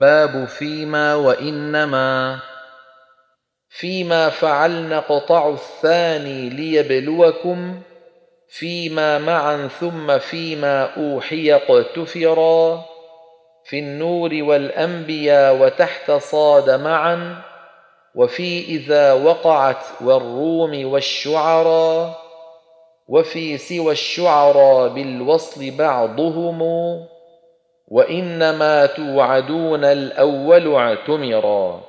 باب فيما وإنما فيما فعلن قطع الثاني ليبلوكم فيما معا ثم فيما أوحي اقتفرا في النور والأنبياء وتحت صاد معا وفي إذا وقعت والروم والشعرا وفي سوى الشعرا بالوصل بعضهم. وإنما توعدون الأول اعتمرا.